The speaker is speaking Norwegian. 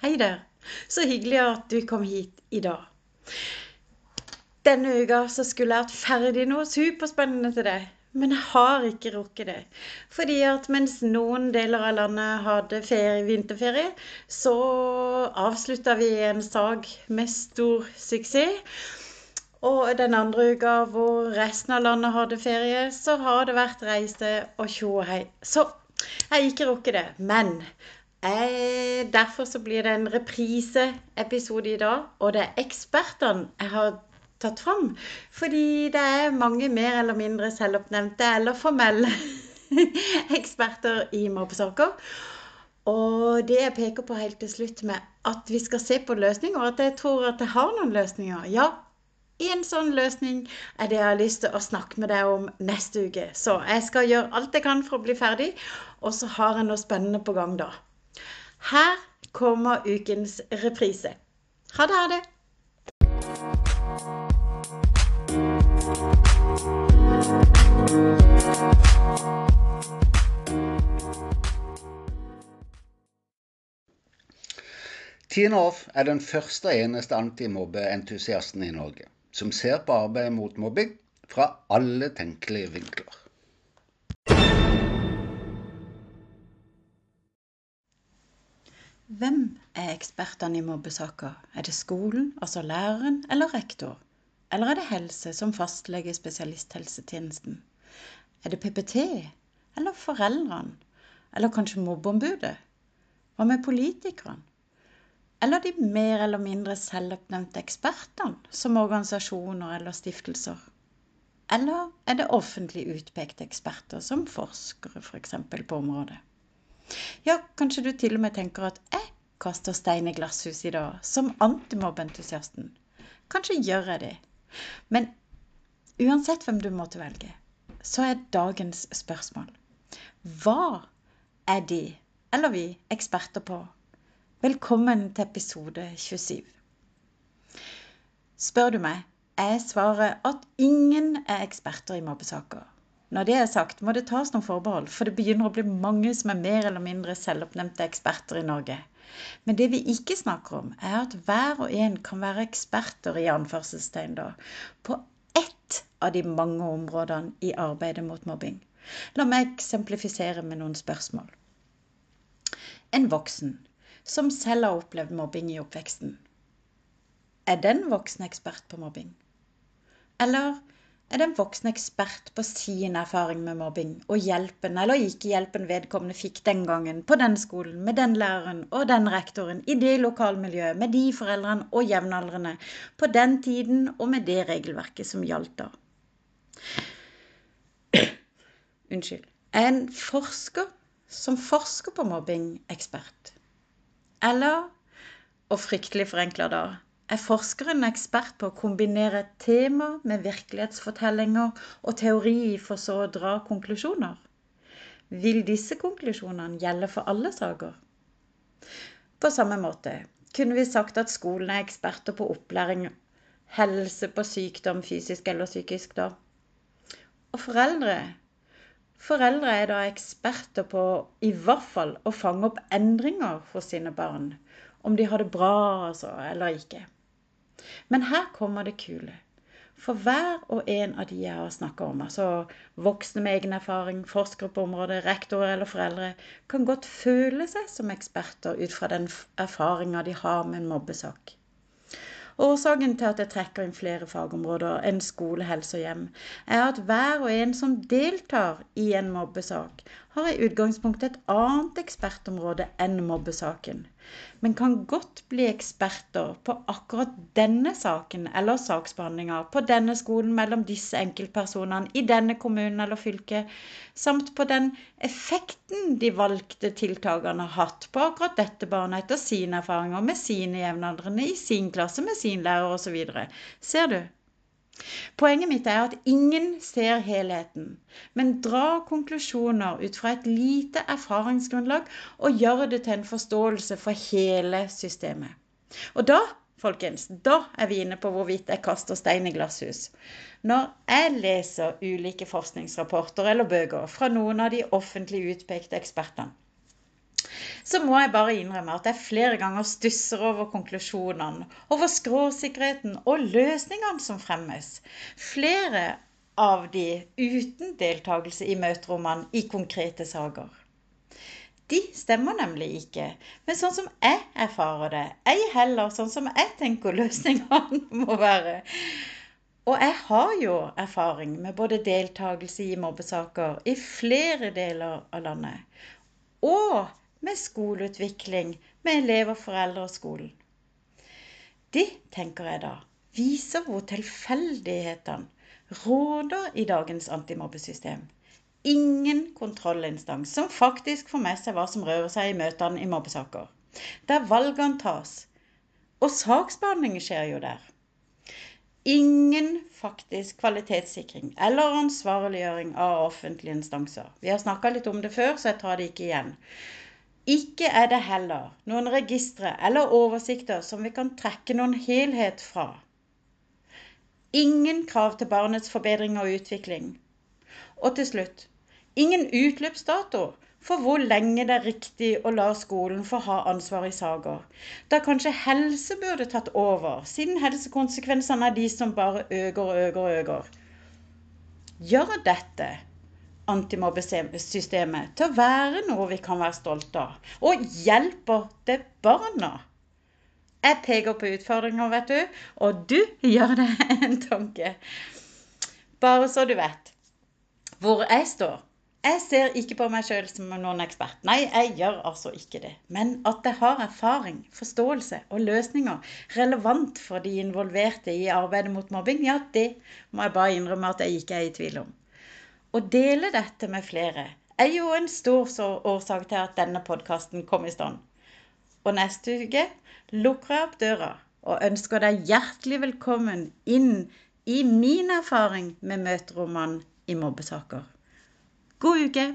Hei der. Så hyggelig at du kom hit i dag. Denne uka så skulle jeg hatt ferdig noe superspennende til deg. Men jeg har ikke rukket det. Fordi at mens noen deler av landet hadde ferie, vinterferie, så avslutta vi en sag med stor suksess. Og den andre uka hvor resten av landet hadde ferie, så har det vært reise og tjo og hei. Så jeg har ikke rukket det. Men jeg, derfor så blir det en repriseepisode i dag, og det er ekspertene jeg har tatt fram. Fordi det er mange mer eller mindre selvoppnevnte eller formelle eksperter i mobbesaker. Og det jeg peker på helt til slutt med at vi skal se på løsninger, og at jeg tror at jeg har noen løsninger. Ja, en sånn løsning er det jeg har lyst til å snakke med deg om neste uke. Så jeg skal gjøre alt jeg kan for å bli ferdig, og så har jeg noe spennende på gang da. Her kommer ukens reprise. Ha det, ha det. Tine Off er den første og eneste antimobbeentusiasten i Norge som ser på arbeidet mot mobbing fra alle tenkelige vinkler. Hvem er ekspertene i mobbesaker? Er det skolen, altså læreren, eller rektor? Eller er det helse, som fastlege i spesialisthelsetjenesten? Er det PPT? Eller foreldrene? Eller kanskje mobbeombudet? Hva med politikerne? Eller de mer eller mindre selvoppnevnte ekspertene, som organisasjoner eller stiftelser? Eller er det offentlig utpekte eksperter, som forskere f.eks. For på området? Ja, kanskje du til og med tenker at jeg kaster stein i glasshus i dag, som antimobbentusiasten. Kanskje gjør jeg det. Men uansett hvem du måtte velge, så er dagens spørsmål Hva er de, eller vi, eksperter på? Velkommen til episode 27. Spør du meg, er svaret at ingen er eksperter i mobbesaker. Når det er sagt, må det tas noen forbehold, for det begynner å bli mange som er mer eller mindre selvoppnevnte eksperter i Norge. Men det vi ikke snakker om, er at hver og en kan være eksperter i anførselstegn da, på ett av de mange områdene i arbeidet mot mobbing. La meg eksemplifisere med noen spørsmål. En voksen som selv har opplevd mobbing i oppveksten. Er den voksen ekspert på mobbing? Eller er den voksne ekspert på sin erfaring med mobbing og hjelpen eller ikke hjelpen vedkommende fikk den gangen på den skolen, med den læreren og den rektoren, i det lokalmiljøet, med de foreldrene og jevnaldrende, på den tiden og med det regelverket som gjaldt da. Unnskyld. Er en forsker som forsker på mobbing, ekspert? Eller, og fryktelig forenkla da, er forskeren ekspert på å kombinere tema med virkelighetsfortellinger og teori for så å dra konklusjoner. Vil disse konklusjonene gjelde for alle saker? På samme måte kunne vi sagt at skolen er eksperter på opplæring, helse på sykdom, fysisk eller psykisk, da. Og foreldre Foreldre er da eksperter på i hvert fall å fange opp endringer for sine barn. Om de har det bra, altså, eller ikke. Men her kommer det kule. For hver og en av de jeg har snakka om, altså voksne med egen erfaring, forskere på området, rektorer eller foreldre, kan godt føle seg som eksperter ut fra den erfaringa de har med en mobbesak. Årsaken til at jeg trekker inn flere fagområder enn skole, helse og hjem, er at hver og en som deltar i en mobbesak, har i utgangspunktet et annet ekspertområde enn mobbesaken, men kan godt bli eksperter på akkurat denne saken eller saksbehandlinga på denne skolen mellom disse enkeltpersonene i denne kommunen eller fylket, samt på den effekten de valgte tiltakene har hatt på akkurat dette barnet etter sine erfaringer med sine jevnaldrende i sin klasse med sin lærer osv. Ser du? Poenget mitt er at ingen ser helheten, men drar konklusjoner ut fra et lite erfaringsgrunnlag og gjør det til en forståelse for hele systemet. Og da, folkens, da er vi inne på hvorvidt jeg kaster stein i glasshus. Når jeg leser ulike forskningsrapporter eller bøker fra noen av de offentlig utpekte ekspertene, så må jeg bare innrømme at jeg flere ganger stusser over konklusjonene, over skråsikkerheten og løsningene som fremmes. Flere av de uten deltakelse i møterommene i konkrete saker. De stemmer nemlig ikke men sånn som jeg erfarer det, ei heller sånn som jeg tenker løsningene må være. Og jeg har jo erfaring med både deltakelse i mobbesaker i flere deler av landet, og med skoleutvikling med elever, foreldre og skolen. Det, tenker jeg da, viser hvor tilfeldighetene råder i dagens antimobbesystem. Ingen kontrollinstans som faktisk får med seg hva som rører seg i møtene i mobbesaker. Der valgene tas. Og saksbehandling skjer jo der. Ingen faktisk kvalitetssikring eller ansvarliggjøring av offentlige instanser. Vi har snakka litt om det før, så jeg tar det ikke igjen. Ikke er det heller noen registre eller oversikter som vi kan trekke noen helhet fra. Ingen krav til barnets forbedring og utvikling. Og til slutt ingen utløpsdato for hvor lenge det er riktig å la skolen få ha ansvar i saker. Da kanskje helse burde tatt over, siden helsekonsekvensene er de som bare øker og øker og øker. Gjør dette antimobbesystemet til å være noe vi kan være stolte av, og hjelper det barna? Jeg peker på utfordringer, vet du, og du gjør deg en tanke. Bare så du vet hvor jeg står. Jeg ser ikke på meg sjøl som noen ekspert. Nei, jeg gjør altså ikke det. Men at jeg har erfaring, forståelse og løsninger relevant for de involverte i arbeidet mot mobbing, ja, det må jeg bare innrømme at jeg ikke er i tvil om. Å dele dette med flere er jo en stor årsak til at denne podkasten kom i stand. Og neste uke lukker jeg opp døra og ønsker deg hjertelig velkommen inn i min erfaring med møterommene i mobbesaker. God uke!